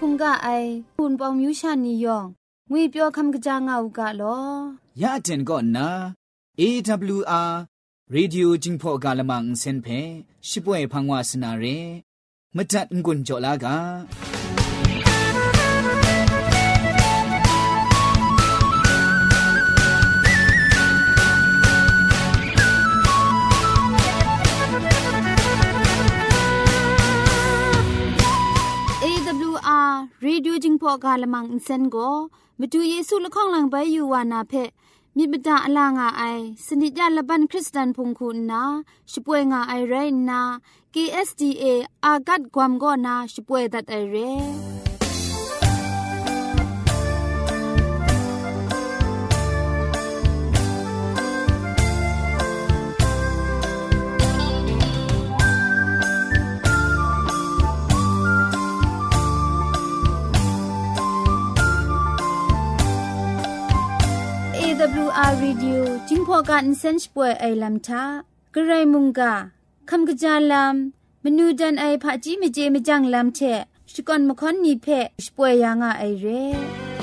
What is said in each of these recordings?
คุมกะไอปุนปองมิวชานียองงุยเปียวคำกะจางเอากะลอยะเจนก็นา AWR Radio จิงพอกาลมังเซนเพชิป่วยพังวาสนาเรมะจัดงุนจ่อลาการีดิวจิงพอกาลมังอินเซนโกมาดูเยซูละข้องหลังใบยูวานาเพมิบดาอลางาไอสนิจยาละบันคริสตันพงคุณนาช่วยงาไอไรนา KSDA อากัดความก็นาช่วยดัดไอเร่ AWR Radio จิงพอกันเซนช์ป่วยไอลัมทากระไรมุงกาคำกระจาลัมเมนูดันไอผาจีเมเจมจังลัมเชสกอนมคอนนีเพช่วยยังอไอเร่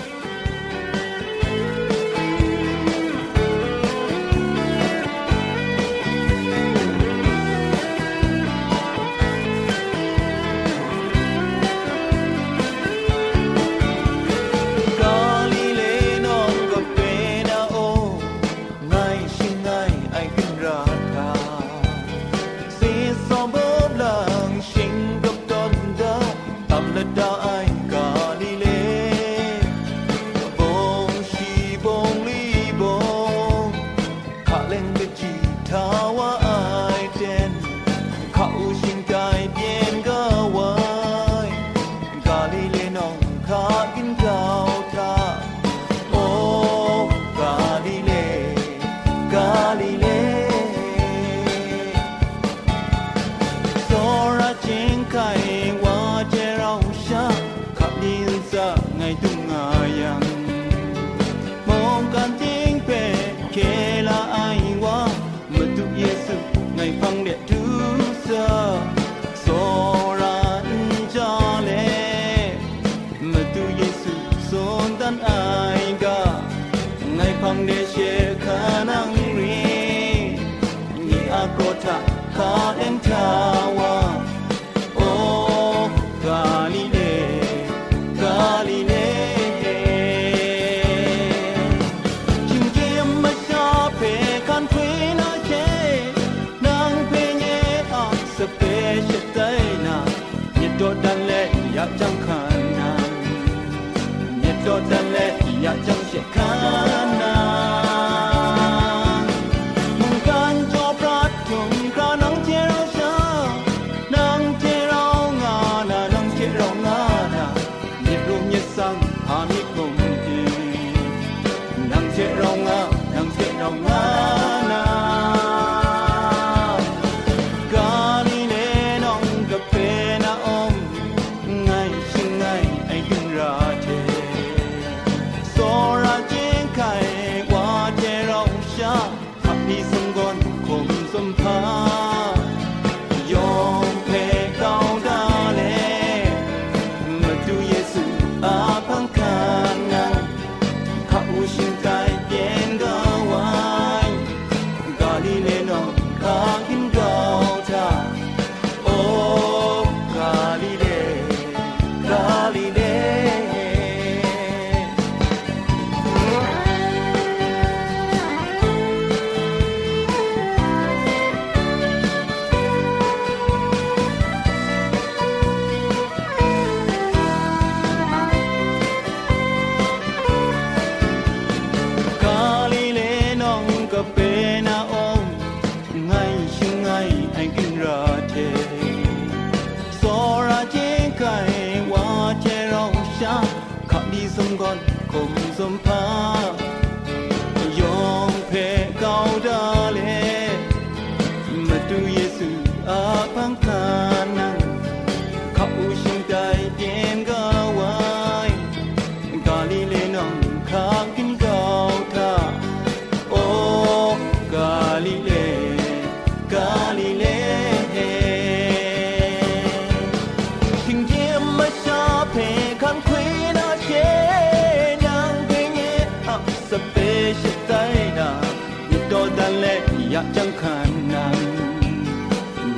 呀张看南，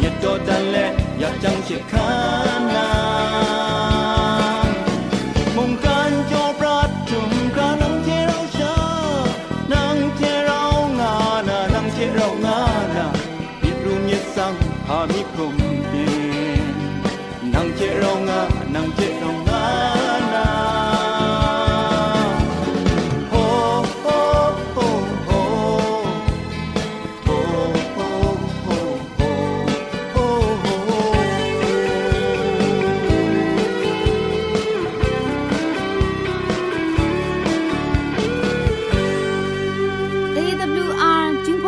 热多的嘞呀张些看。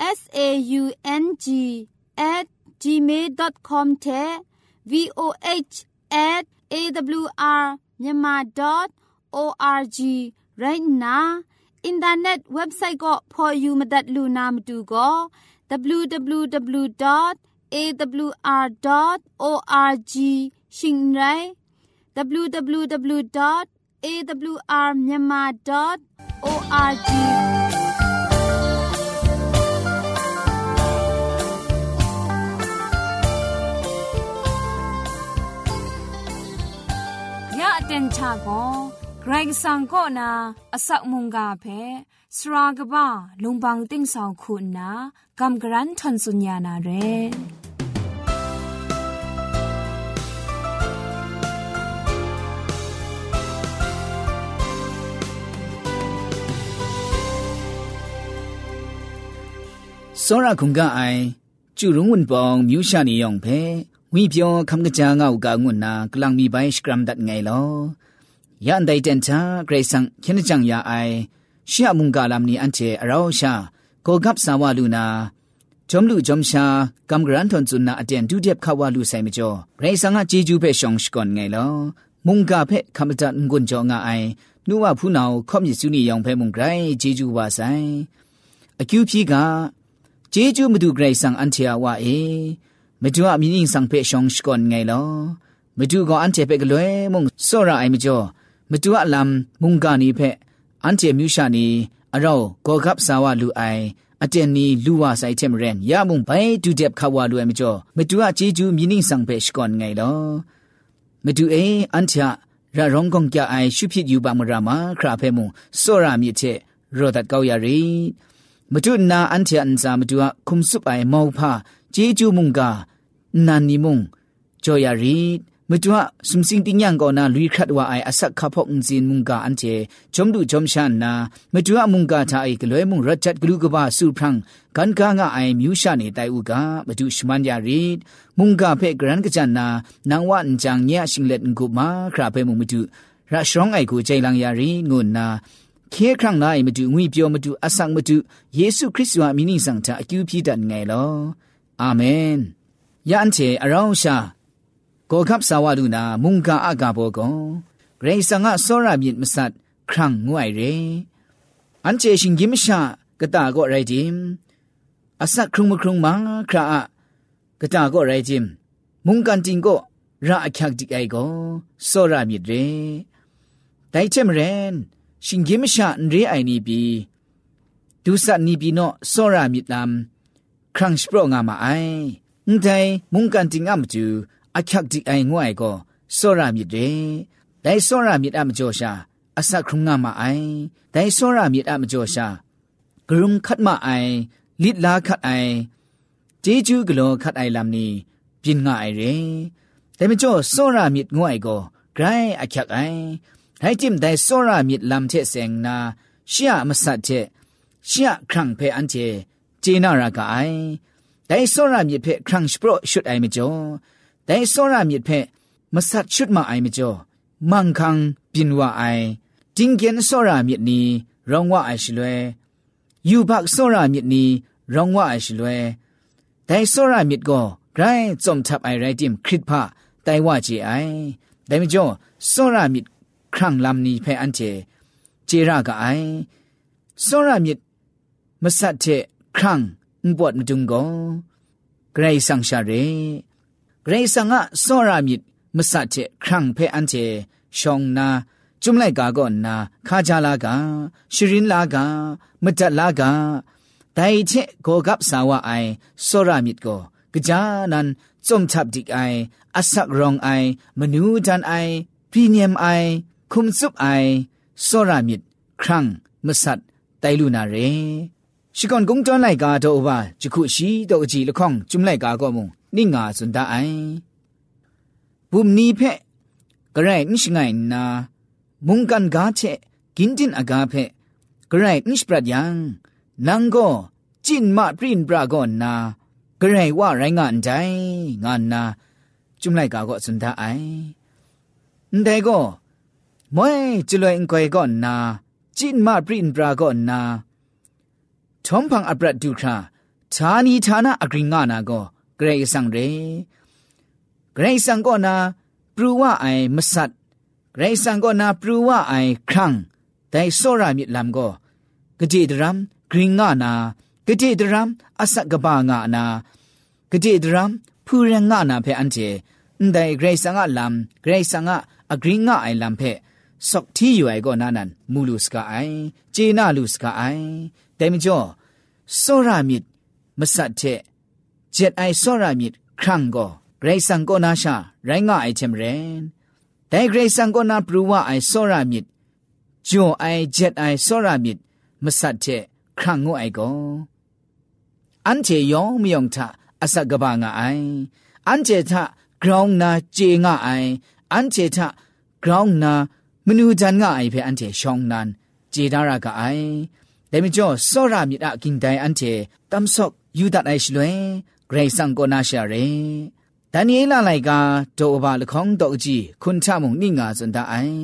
s a u n g at gmail.com te v o h at a w r myanmar.org right now internet website ก็ for you madat luna m าดูก็ www.awr.org s h i n g ง a i www.awrmyanmar.org เต็นชาก็ไกรสังก็นาอสักมุงกาเพสรากบ้าลุงบังติ้งสองคุณนากำกรันทนสุญญานาเรစောရခုံကအိုင်ကျူရုံဝန်ပောင်မြူရှာနေယောင်ဖဲငွေပြောခမ်ကကြာငေါကငွန်းနာကလန်မီပိုင်စကရမ်ဒတ်ငိုင်လောယန်ဒိုင်တန်ချာဂရေဆန်ခင်းချန်ယာအိုင်ရှီယမုန်ကာလမ်နီအန်ချေအရောရှာကိုကပ်ဆာဝလူနာจอมลู่จอมชากำกรันทนจุนนาอเดียนดูเดียบข้าวาลูไซมจ่อไรสังหะจีจูเพ่ชองสก่อนไงลอมุงกาเพ่คำจัดงุนจ่องาไอนูว่าผู้นาวคอมยิสุนียองเพ่มุงไกรจีจูวาไซอคิวพีกาจีจูมาดูไกรสังอันเทียวว่าเอမတူအမီနင်းဆောင်ဖေရှောင်းရှကွန်ငဲလောမတူကအန်တေဖက်ကလွဲမုံဆောရအိုင်မကျော်မတူအလမ်မုန်ကနီဖက်အန်တေမြူရှာနီအရောကောကပ်ဆာဝလူအိုင်အတန်နီလူဝဆိုင်ချက်မရန်ရမုံဘိုင်တူတက်ခဝလူအိုင်မကျော်မတူအချီကျူးမီနင်းဆောင်ဖေရှကွန်ငဲလောမတူအိအန်တေရရောင်းကောင်ကြအိုင်ရှုဖြစ်ယူပါမရမခရာဖဲမုံဆောရမြစ်ချက်ရောဒတ်ကောက်ရရီမတုနာအန်တန်ဇာမတုအခုံစုပိုင်မောဖာဂျေဂျူမုန်ကာနာနီမုံကြော်ရရီမတွာစုံစင်တင်ယံကောနာလူခတ်ဝအိုင်အဆက်ခဖောက်ငဇင်မုန်ကအန်ချေဂျုံဒူဂျုံရှာနာ မတွာမုန်ကထာအိုင်ကလွဲမုန်ရတ်ချတ်ဂလူကဘာစုဖရန်ကန်ကာငါအိုင်မြူရှာနေတိုင်ဥကမတူရှမန်ရရီမုန်ကဖဲဂရန်ကချန်နာနန်ဝန်ဂျန်ညရှင်လက်ငုမာခရာဖဲမုန်မတူရရှောင်းအိုင်ကိုချိန်လန်ရရီငုနာ ခေခရန်နိုင်မတူငွေပြောမတူအဆန့်မတူယေရှုခရစ်တော်အမိနိဆောင်တာအကျူပြည့်တတ်ငယ်လောအာမင်ယန်ချေအရောင်းရှာကိုကပ်ဆာဝဒုနာ မုန်ကာအကဘောကွန်ဂရိဆာငါစောရမြင့်မဆတ်ခရန့်ငွိုင်ရေအန်ချေရှင်ဂိမရှာကတာကိုရိုက်ဂျင်အဆက်ခရုံမခရုံမခရာကတာကိုရိုက်ဂျင်မုန်ကန်တင်ကိုရာအခက်ဒီအိုင်ကိုစောရမြင့်ရေတိုင်ချင်မရင်ရှင်ဂိမရှာန်ရေအိုင်နီပီဒုစနီပီနောစောရမြင့်လမ်ခရန့်စပရောငါမအိုင်န်တိုင်မုန်ကန်တင်ငါမကျူအချက်ဒီအိုင်ငွိုင်ကိုစောရမြစ်တဲ့ဒိုင်စောရမြစ်အမကျော်ရှာအဆက်ခုံငါမအိုင်ဒိုင်စောရမြစ်အမကျော်ရှာဂရုံခတ်မအိုင်လစ်လာခတ်အိုင်ဂျေဂျူးကလောခတ်အိုင်လမ်နီပြင်ငါအိုင်ရဲဒိုင်မကျော်စောရမြစ်ငွိုင်ကိုဂရိုင်းအချက်အိုင်ဟဲ့ကျင်ဒိုင်စောရမြစ်လမ်ချက်စ ेंग နာရှီယမဆတ်ချက်ရှီယခန့်ဖဲအန်ချေဂျေနာရာကအိုင်ဒိုင်စောရမြစ်ဖက်ခရန့်ရှ်ပရရှုဒိုင်မကျော်ဒိုင်စောရမြစ်ဖက်မဆတ်ရှုဒမအိုင်မကျော်မန်ခန်းပင်ဝအိုင်တင်းကန်စောရမြစ်နီရောင်ဝအိုင်ရှိလွဲယူဘတ်စောရမြစ်နီရောင်ဝအိုင်ရှိလွဲဒိုင်စောရမြစ်ကိုဂရိုင်းစုံထပ်အိုင်ရိုက်တင်ခရစ်ဖာတိုင်ဝကြည်အိုင်ဒိုင်မကျော်စောရမြစ်ခရန့်လမ်နီဖဲအန်ချေเจรากไอสรมิตมสัตเทครั้งอุบวดมจุงก็เกรสังชาเรเกรสังอะสอรามิดมสัจเจครั้งเพอันเจชองนาจุมไลกาก็นาคาจาลากาชรินลากามจัดลากาไดเชโกกับสาวะไอสอรามิดก็กจานันจอมทับดิกไออัสักรองไอมนูจันไอพรีเนียมไอคุมซุปไอสอรามิดครั้งมสัตไตลูนาเรရှိကွန်ကုံတွန်လိုက်ကာတော့ဘာဂျခုရှိတော့အကြည့်လခေါင်ကျွမ်လိုက်ကာကောမုံနိငါစွန်တအိုင်ဘုံနီဖက်ဂရိုင်နိရှိငိုင်နာမုန်ကန်ကားချက်กินจินอากาเพกระไรนิสปรัดยังนังก็จินมาปรินปรากอนนากระไรว่าไรงานใจงานนาจุมไลกาก็สุนทาไอแต่ก็ไม่จะเลยอิงไกก่อนนาจินมาปรินปรากอนนาทอมพังอัปรัดดูคราฐานีฐานะอกริงานาก็เกรสังเรเกรสังก็นาปรูว่าไอมสัตเกรสังก็นาปรูว่าไอครั้งแต่โซรามิลำก็กจิตรัมกริงานากจิตรัมอสักกบางานากจิตรัมผู้เรงงานาเพอันเจแต่เกรสังอะลำเกรสังอะอกริงาไอลำเพสกที่อยู่ไอก็นานันมูลุสกาไอเจนาลุสกาไอแต่มจ่อสรามิดมสัตเทเจ็ดไอสรามิดครั้งก็เกรซังก็นาชาไรง่ายเทมเรนแต่เกรซังก็นาปรูว่าไอสรามิดจ่อไอเจ็ดไอสรามิดมสัตเทครั้งงูไอก็อันเจยองมยองทะอสักกบางไออันเจทะกรองนาเจงไออันเจทะกรองนามนูจันง่ายเพออันเจชองนันเจดารากไอလေမီကျော်စောရမြစ်အကင်တိုင်အန်တီတမ်ဆော့ယူဒတ်အိုင်ရှလွင်ဂရေဆန်ကိုနာရှာရဲဒန်နီလာလိုက်ကဒိုအဘလခေါင်းတော့ကြီးခွန်ချမုန်နိငါစန်တအိုင်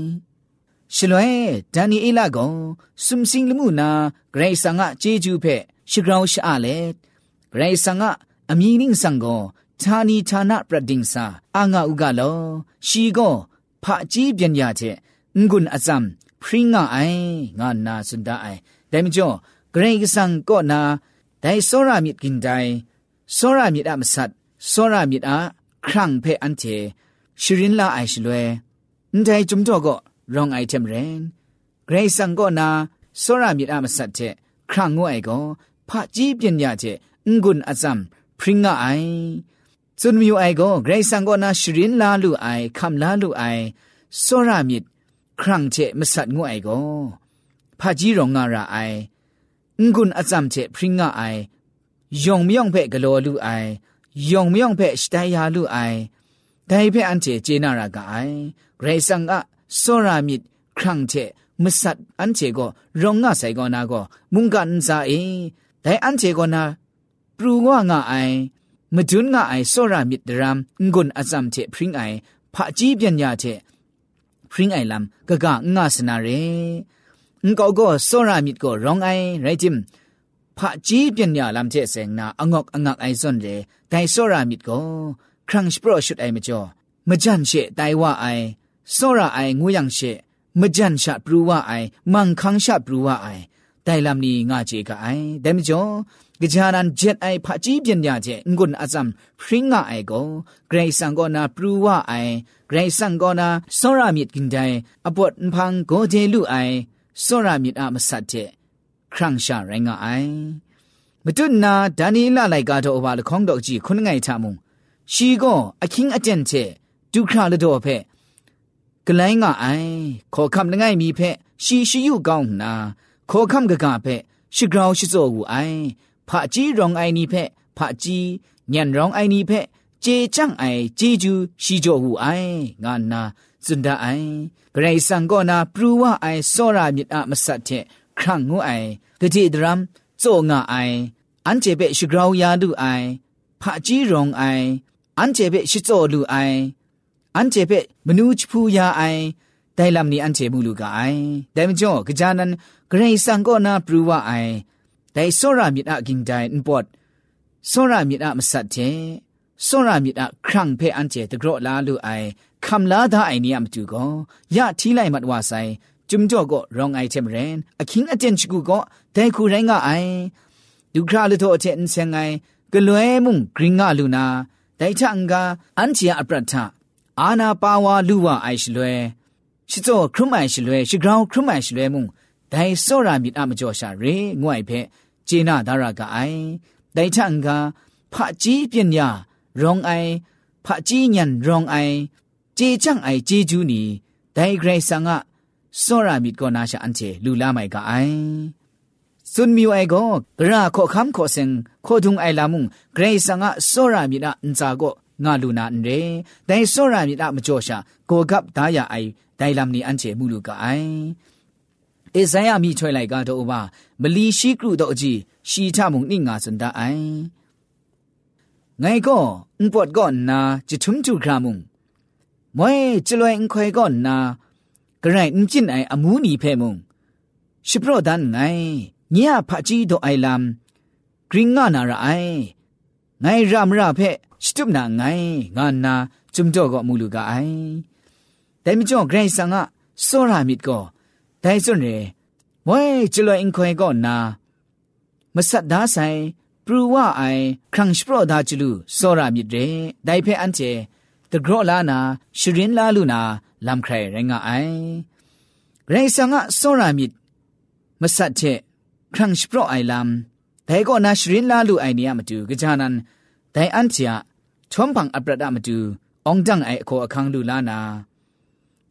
ရှလွင်ဒန်နီအီလာကောင်ဆွမ်စင်းလမှုနာဂရေဆန်ကဂျေဂျူဖက်ရှဂရောင်းရှာလေဂရေဆန်ကအမီနင်းဆန်ကိုဌာနီဌာနပရဒင်းစာအငါဥကလောရှီကောဖာကြီးပညာချက်ငွန်းအစမ်ဖရင်းငါအိုင်ငါနာစန်တအိုင်ဒါမကျော်ဂရိကဆန်ကောနာဒိုင်စောရာမြစ်ကင်ဒိုင်စောရာမြစ်အမဆတ်စောရာမြစ်အခရန့်ဖဲအန်တီရှရင်လာအိုင်ရှလွဲအန်တိုင်ဂျုံတော့ကောရောင်အိုင်တမ်ရင်ဂရိဆန်ကောနာစောရာမြစ်အမဆတ်တဲ့ခရန့်ငွိုင်ကောဖာကြီးပညာတဲ့အင်ဂွန်အဇမ်พริ้งไอจุนมิวไอก็เกรซังก็นาชรินลาลูไอคำลาลูไอโซรามิดครั้งเจมสัตงูไอก็ဖာကြီးရောငါရာအိုင်ငွန်းအစမ်ချေဖရင်ငါအိုင်ယုံမြောင်ဖက်ဂလောလူအိုင်ယုံမြောင်ဖက်စတိုင်ယာလူအိုင်ဒိုင်ဖက်အန်ချေဂျေနာရာကအိုင်ဂရေဆန်ကစောရာမစ်ခရန့်ချေမဆတ်အန်ချေကိုရောငါဆိုင်ကောနာကိုမုန်ကန်ဇာအေဒိုင်အန်ချေကောနာပရူဝငါအိုင်မဒွန်းငါအိုင်စောရာမစ်ဒရမ်ငွန်းအစမ်ချေဖရင်အိုင်ဖာကြီးပညာချေဖရင်အိုင်လမ်ဂဂငါစနာရေงกก็โซรามิดก็ร้องไอไรจิมพระจีเปียญญาลำเจเสงนาองอกองอกไอซอนเลไดโซรามิดก็ครั้งสปรชุดไอมจ่อมจันเชไดว่าไอโซราไองูยังเชมจันชะปรูว่าไอมังคังชะปรูว่าไอไดลำนี้งาเจกไอเดมจ่อกจานันเจ็ดไอพระจีเปียญญาเจงุนอาซัมพริงงาไอโกเกรซังก็นาปรูว่าไอเกรซังก็นาโซรามิดกินไดอปวดพังโกเจลูไอစောရမြစ်အမဆတ်တဲ့ခရန့်ရှာရိုင်းကအိုင်မတွနာဒန်နီလာလိုက်ကတော့ဘာလခေါင်းတော့ကြည့်ခုငိုင်ထမုံရှီကောအခင်းအတန်တဲ့ဒုခရလတော့ဖက်ကလိုင်းကအိုင်ခေါ်ခမ်ငိုင်မီဖက်ရှီရှီယူကောင်းနာ ခေါ်ခမ်ကကဖက်ရှီဂရောင်းရှိစောကူအိုင်ဖာကြီးရောင်းအိုင်နီဖက်ဖာကြီးညံရောင်းအိုင်နီဖက်เจจังไอจีจูชีจ่อหูไองานนาจุนดาไอเกรสังก็นาปรูว่าไอโซรามิดอะมสัตเทครั้งงูไอกะจิดรัมโจงาไออันเจเปชิกราวยาดูไอผะจีรองไออันเจเปชิโจลูไออันเจเปมนูจพูยาไอไดลัมนีอันเจมูลูกาไอไดมจ่อกะจานันเกรสังก็นาปรูว่าไอไดโซรามิดอะกิงไดอินปอดโซรามิดอะมสัตเทโซรามิดอะครั้งเพอันเจตกรอลาลูไอคำลาดาไอเนียมตูก็ยาที่ไลมัดว่าไซจุมจ่อก็รองไอเทมเรนอคิงอเจนชกูก็แต่คูไรงาไอดูคราลุโทเจนเซงไงกลวยมุงกริงงาลูนาแต่ช่างกาอันเชียอปรัตถะอาณาปาวาลูวาไอชลวยชิโจครุมไอชลวยชิกราวครุมไอชลวยมุงแต่โซรามิดอามจ่อชาเรงวยเพเจนาดารากาไอแต่ช่างกาพระจีเปียญญารองไอพระจีญันรองไอจีจังไอจีจูนีไดเกรซังอะซอรามิโกนาชาอันเจลูลาไมกาไอซุนมิวไอโกกระขอคำขอเซงขอดุงไอลามุงเกรซังอะซอรามิดะอันจาโกငါလူနာအန်ရဲဒိုင်စောရာမြစ်အမကြောရှာကိုကပ်ဒါယာအိုင်ဒိုင်လမ်နီအန်ချေမှုလူကအိုင်အဇိုင်ယာမိထွက်လိုက်ကတော့ဘာမလီရှိကရုတော့အကြီးရှီထမုံနိငါစန္ဒအိုင်ငိုင်ကောအန်ပတ်ကောနာချစ်ထုံချူခရာမုံမွေကျလွင်ခွေကောနာဂရိုင်းအင်ကျင်အိုင်အမူနီဖဲမုံရှိပရဒန်ငိုင်ညရဖာကြီးတို့အိုင်လမ်ဂရင်းငါနာရအိုင်ငိုင်ရမရဖဲစတုနာငိုင်ငါနာจุมจ่อก็มูลูกาไอแต่มิจ่อเกรงสังอะสรามิดก็ได้ส่วนเรมวยจิลอยอิงคอยก็นามสัดดาไซปรูว่าไอครั้งสปรดาจิลูสรามิดเรได้เพออันเจတဂရော့လာနာရှရင်လာလူနာလမ်ခရိုင်ရငါအိုင်ရေဆန်ကစောရာမီမဆတ်ချက်ခရန့်စပရော့အိုင်လမ်ဒဲကောနာရှရင်လာလူအိုင်နီယမတူကြာနန်ဒိုင်အန်ချာချုံပန်အပရဒမတူအောင်ဒန်အိုင်အခေါ်အခန်းလူလာနာ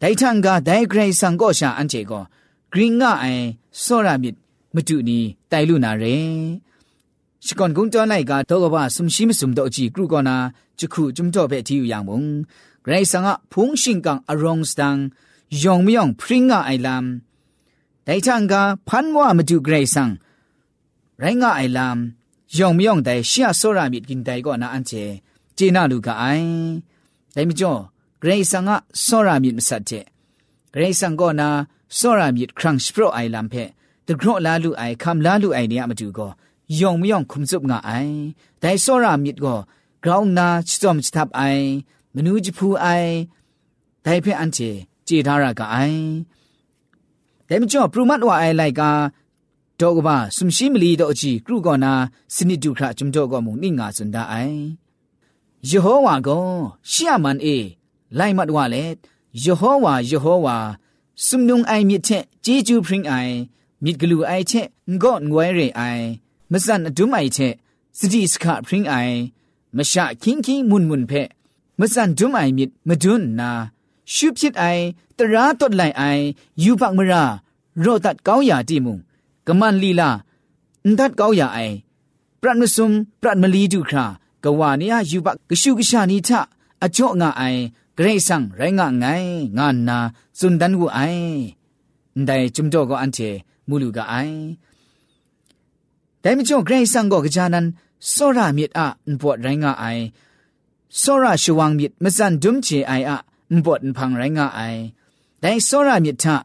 ဒိုင်ထန်ကဒိုင်ဂရိဆန်ကောရှာအန်ချေကောဂရင်းငါအိုင်စောရာမီမတူနီတိုင်လူနာရင်ရှိကွန်ကုန်းတော်နိုင်ကတော့ကဘာဆုံရှိမဆုံတော့ကြည့်ကရုကနာချခုจุမ်တော့ပဲတီယူយ៉ាងမုံဂရိဆန်ကဖုန်ရှင်ကန်အရောင်စတန်ယောင်မယောင်ပရင်းကအိုင်လမ်ဒိုင်ချန်ကဖန်ဝါမတူဂရိဆန်ရိုင်းကအိုင်လမ်ယောင်မယောင်တိုင်ရှီယဆောရာမြစ်ကင်တိုင်ကောနာအန်ချေဂျေနာလူကအိုင်ဒိုင်မကျော်ဂရိဆန်ကဆောရာမြစ်မဆက်တဲ့ဂရိဆန်ကောနာဆောရာမြစ်ခရန့်စပရိုအိုင်လမ်ဖဲဒဂရောလာလူအိုင်ခမ်လာလူအိုင်နေရမတူကောยองไม่ยองคุมซุบงาไอแต่สรามิดก็กราวนาชิจอมชิทับไอมนูจิพูไอแต่เพื่ออันเจจีทารากไอแต่ไม่จบปรุมัดว่าไอไลกาတော့ကဘာစုံရှိမလီတော့အကြည့်ကရုကောနာစနိတုခရကျွမ်တော့ကမုန်နိငါစွန်ဒအိုင်ယေဟောဝါကောရှီယမန်အေလိုက်မတ်ဝါလေယေဟောဝါယေဟောဝါစုံနုံအိုင်မြစ်ချက်ဂျေဂျူပရင်အိုင်မြစ်ဂလူအိုင်ချက်ငော့ငွဲရင်အိုင်မစန်အဒုမိုင်ချက်စတိစခပရင်အိုင်မရှခင်းခင်းမွန်းမွန်းဖဲမစန်ဒုမိုင်မြစ်မဒွန်းနာရှုဖြစ်အိုင်တရာတွတ်လိုက်အိုင်ယူပမရာရော့တတ်ကောင်းရာတိမုံကမန်လီလာအန်တတ်ကောင်းရာအိုင်ပရမစုံပရမလီတုခရာကဝနီယယူပကရှုကရှာနီထအကျော့ငါအိုင်ဂရိတ်ဆန်ရိုင်းငါငိုင်ငါနာစွန်ဒန်ဝအိုင်ဒိုင်ဂျုံတော့ကအန်တီမူလူကအိုင်แต่ไม่จงเกรงสังก็กจานันสระมิดอะนปวดไรงาไอสระชวังมิดมสันดุมเจไออะนปวดนพังไรงาไอแต่สระมิดทะ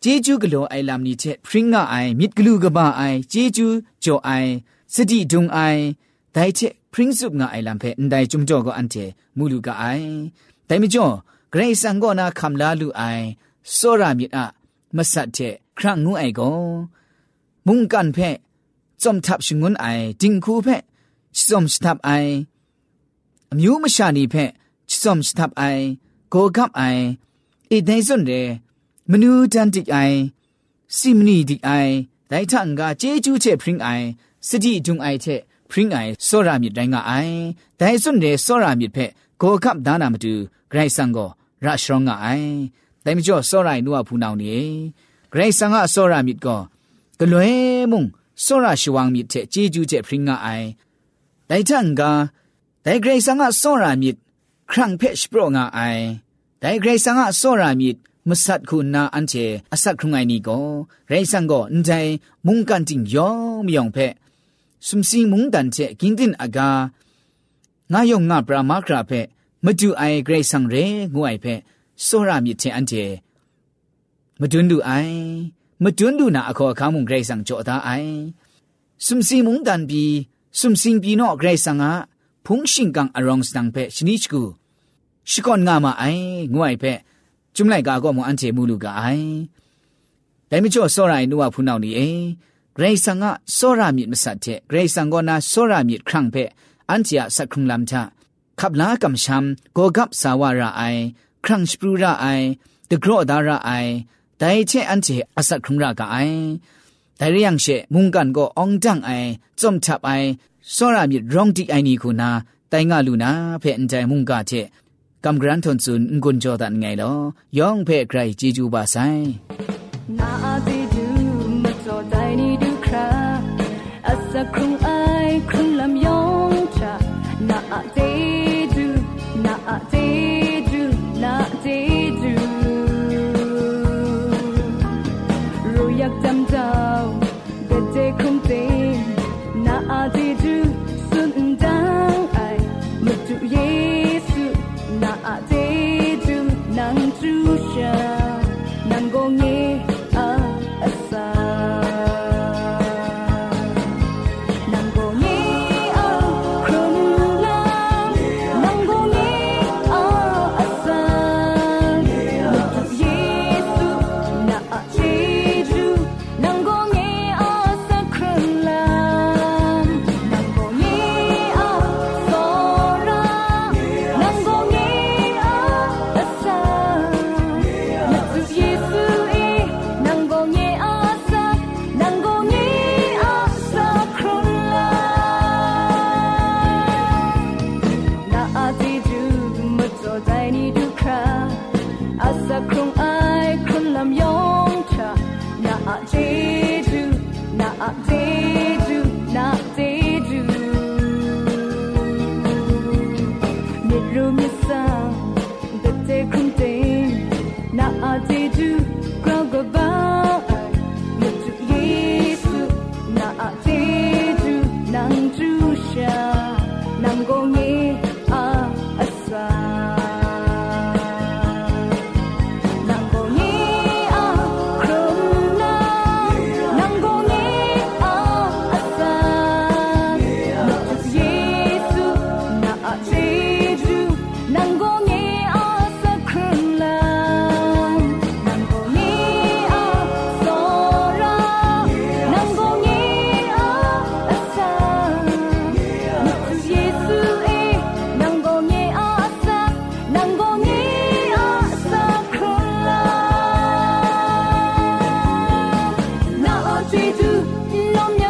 เจจูกโลไอลามนี้เจพริงงาไอมิดกลูกบ้าไอเจจูโจไอสติดุงไอแต่เจพริงสุบงาไอลามเพนไดจุมโจก็อันเจมูลูกไอแต่ไม่จงเกรงสังก็นาคำลาลูไอสระมิดอะมสัตเจครั้งงูไอก็มุงกันเพจอมทับชงุนไอจิงคูเพะจอมสทับไอมิวมชานีเพะจอมสทับไอโกกับไอเอไดซุนเดมนูดันติไอซิมนีดิไอไดทังกาเจจูเจพริงไอสติจุงไอเทพริงไอโซรามิดไดงาไอไดซุนเดโซรามิดเพะโกกับดานามตุไกรซังโกราชรองงาไอไดมจ่อโซไรนัวพูนาวนีไกรซังกาโซรามิดก็กลวยมุงစောရရှိဝံမြစ်တဲ့ဂျေဂျူးတဲ့ဖရင်ငါအိုင်ဒိုင်တန်ကဒိုင်ဂရိဆန်ကစောရမြစ်ခရန့်ဖက်ရှ်ပရောငါအိုင်ဒိုင်ဂရိဆန်ကစောရမြစ်မဆတ်ခုနာအန်ချေအဆတ်ခုငိုင်နီကိုရိုင်ဆန်ကိုအန်တိုင်မုန်ကန်တင်ယောမြောင်ဖက်စုံစင်းမုန်တန်ချေဂင်တင်အကာငါယုံငါပရာမခရာဖက်မတူအိုင်ဂရိဆန်ရေငွိုင်ဖက်စောရမြစ်တဲ့အန်ချေမတွန်းတူအိုင်မတွန်းတူနာအခေါ်အခါမှုဂရိတ်ဆန်ကြောတာအိုင်စုံစီမုန်တန်ပီစုံစင်ပီနော့ဂရိတ်ဆန်ကဖုန်ရှင်ကန်အရောင်စတန်ဖက်ရှနိချကူရှိကွန်ငါမအိုင်ငွိုင်ဖက်จุมไลกาก็มอันเทมูลูกาไอแต่ไม่จ่อสอรายนัวพูนเอานี่เองเกรซังะสอรามิดมสัตเทเกรซังก็นาสอรามิดครั้งเพอันเทียสักครุงลำทะขับลากำชำโกกับสาวาระไอครั้งสปรูระไอตะกรอดาระไอแต่เช่อันเจอาศักครุงรากไอแต่เรื่องเชมุงกันก็องจังไอจอมฉับไอสรามิร้องติไอนี่คุณาแต่งาลูนาเพ่นใจมุงกาเจกำกรันทนซุนกุนจอดันไงลอย่องเพ่ใครจีจูบาไซนาอาติดูมาจอดไดนี่ดูคราอาศักครุง màu rumisa the day come day na a day do lo mia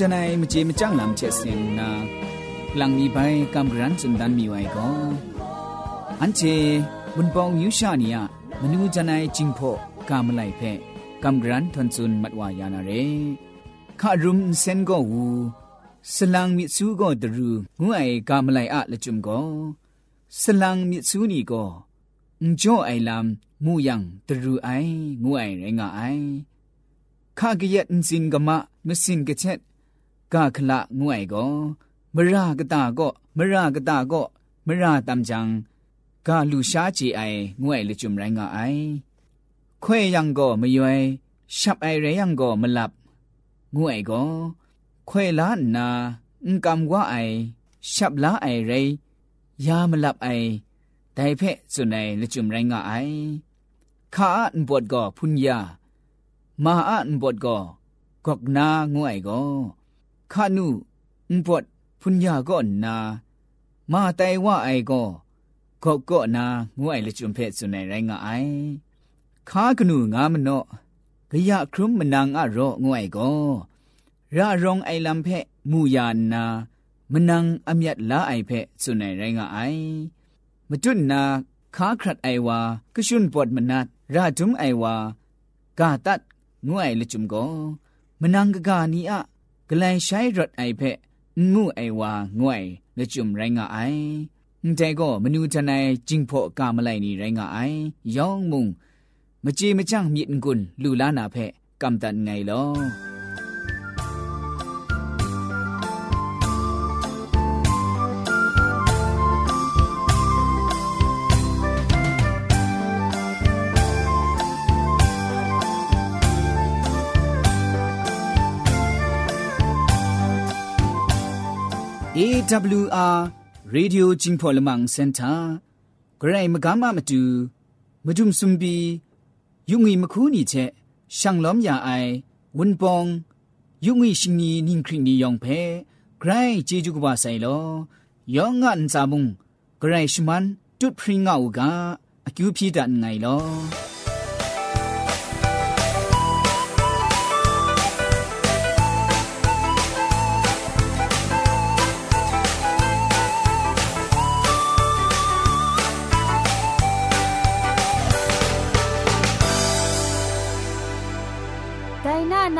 จะไหนมจีมจ้างลำเจเสียงนาหลังมีใบกำรันจนดันมีไว้ก็อันเจบุญปองยิวชาเนียมนูจะไหนจิงพอกามไลเพกำรันทนซุนมัดวายานาเรข้ารุมเซนก็วูสลังมิซูก็ตรูงวยกามไลอะละจุมก็สลังมิซูนี่ก็อุจ่อไอลำมูยังตรูไองวยไรงาไอข้ากิยัดสินกมะมสินกะเช็ดกาคละงวยก็มรากะตาก็มรากะตาก็มราตัมจังกาลูชาจีไองวยลิจุมไรงาไอคွဲยังก็ไม่ยวอยชับไอเรยังก็ไม่หลับงวยก็ခွยล้านนาอกำว่าไอ ชับล้าไอเรยยาไม่หลับไอแต่เพะสุนัยลิจุมไรงาไอข้าอันบดก็พุญญามาอันบดก็กอกนางวยก็ခနုဥပတ်ဖုန်ညာကောနာမာတိုင်ဝအိုင်ကောကော့ကော့နာငူအိုင်လချုံဖဲ့စွန်နိုင်ရိုင်းငါအိုင်ခါကနုငါမနော့ဂရခရုမနန်အရောငွိုင်ကောရရောင်အိုင်လံဖဲ့မူယာနာမနန်အမြတ်လာအိုင်ဖဲ့စွန်နိုင်ရိုင်းငါအိုင်မတွတ်နာခါခရတ်အိုင်ဝါကရှွန်းပတ်မနတ်ရာဒုံအိုင်ဝါဂါတတ်ငွိုင်လချုံကောမနန်ဂဂာနီအกลายใช้รถไอเพะงูไอวางวยและจุ่มไรงาไอแต่ก็มนูทนายจิงพอกามไลนี่ไรงาไอย่องมุงมจีมจังมีนกุลลูลานาเพะกำตันไงลอ AWR Radio Jingpolamang Center Gray Magama Matu Mudum Sumbi Yungi Makuni Che Shanglom Ya Ai Wunpong Yungi Shingni Ningkri Ni Yongpe Gray Jeju Kwa Sai Lo Yong An Sabung Gray Shman Tut Pringa Uga Akyu Phi Dan Ngai Lo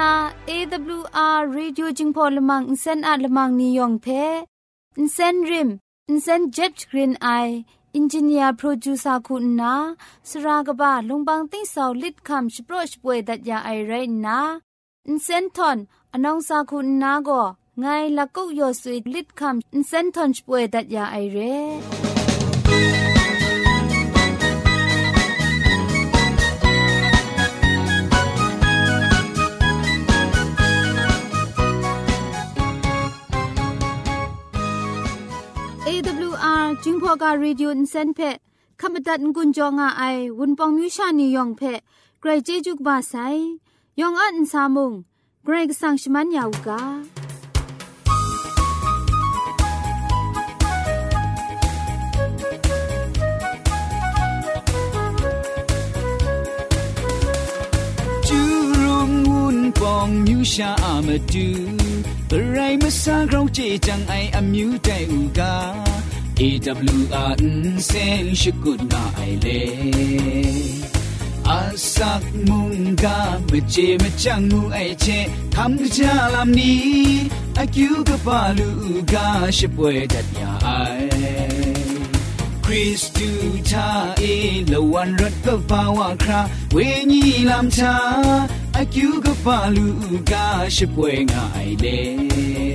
นาเอวอาร์เรดิโจึงพอลมังอินเซนอาลมังนิยองเพอินเซนริมอินเซนเจ็ตกรีนไออินจิเนียร์โปรดิวซาคุณนาสรากบะลงบางติ้งสาวลิดคำชโปรชป่วยดัดยาไอเรนาอินเซนทอนอนองซาคุณนาโกไงละกุกยอสุยลิดคำอินเซนทอนชป่วยดัดยาไอเร่จึงพอการรีดิวอินเซนเพขมตัดกุญจงอาไอวุนปองมิวชานียองเพเกรเจจุกบาไซยองอันซามุงเกรกสังชมันยาวกาปองมิวชาอามาดูแต่ไรมาสร้างเราเจจังไออามิวใจอูกา AWR sen shikud na aile asak munga meche mechang mu aiche kham ja lam ni akyu ga balu ga shipwe dat ya ai Christu ta e lo wan rat ga bawa kra we ni lam cha akyu ga balu ga shipwe nga aile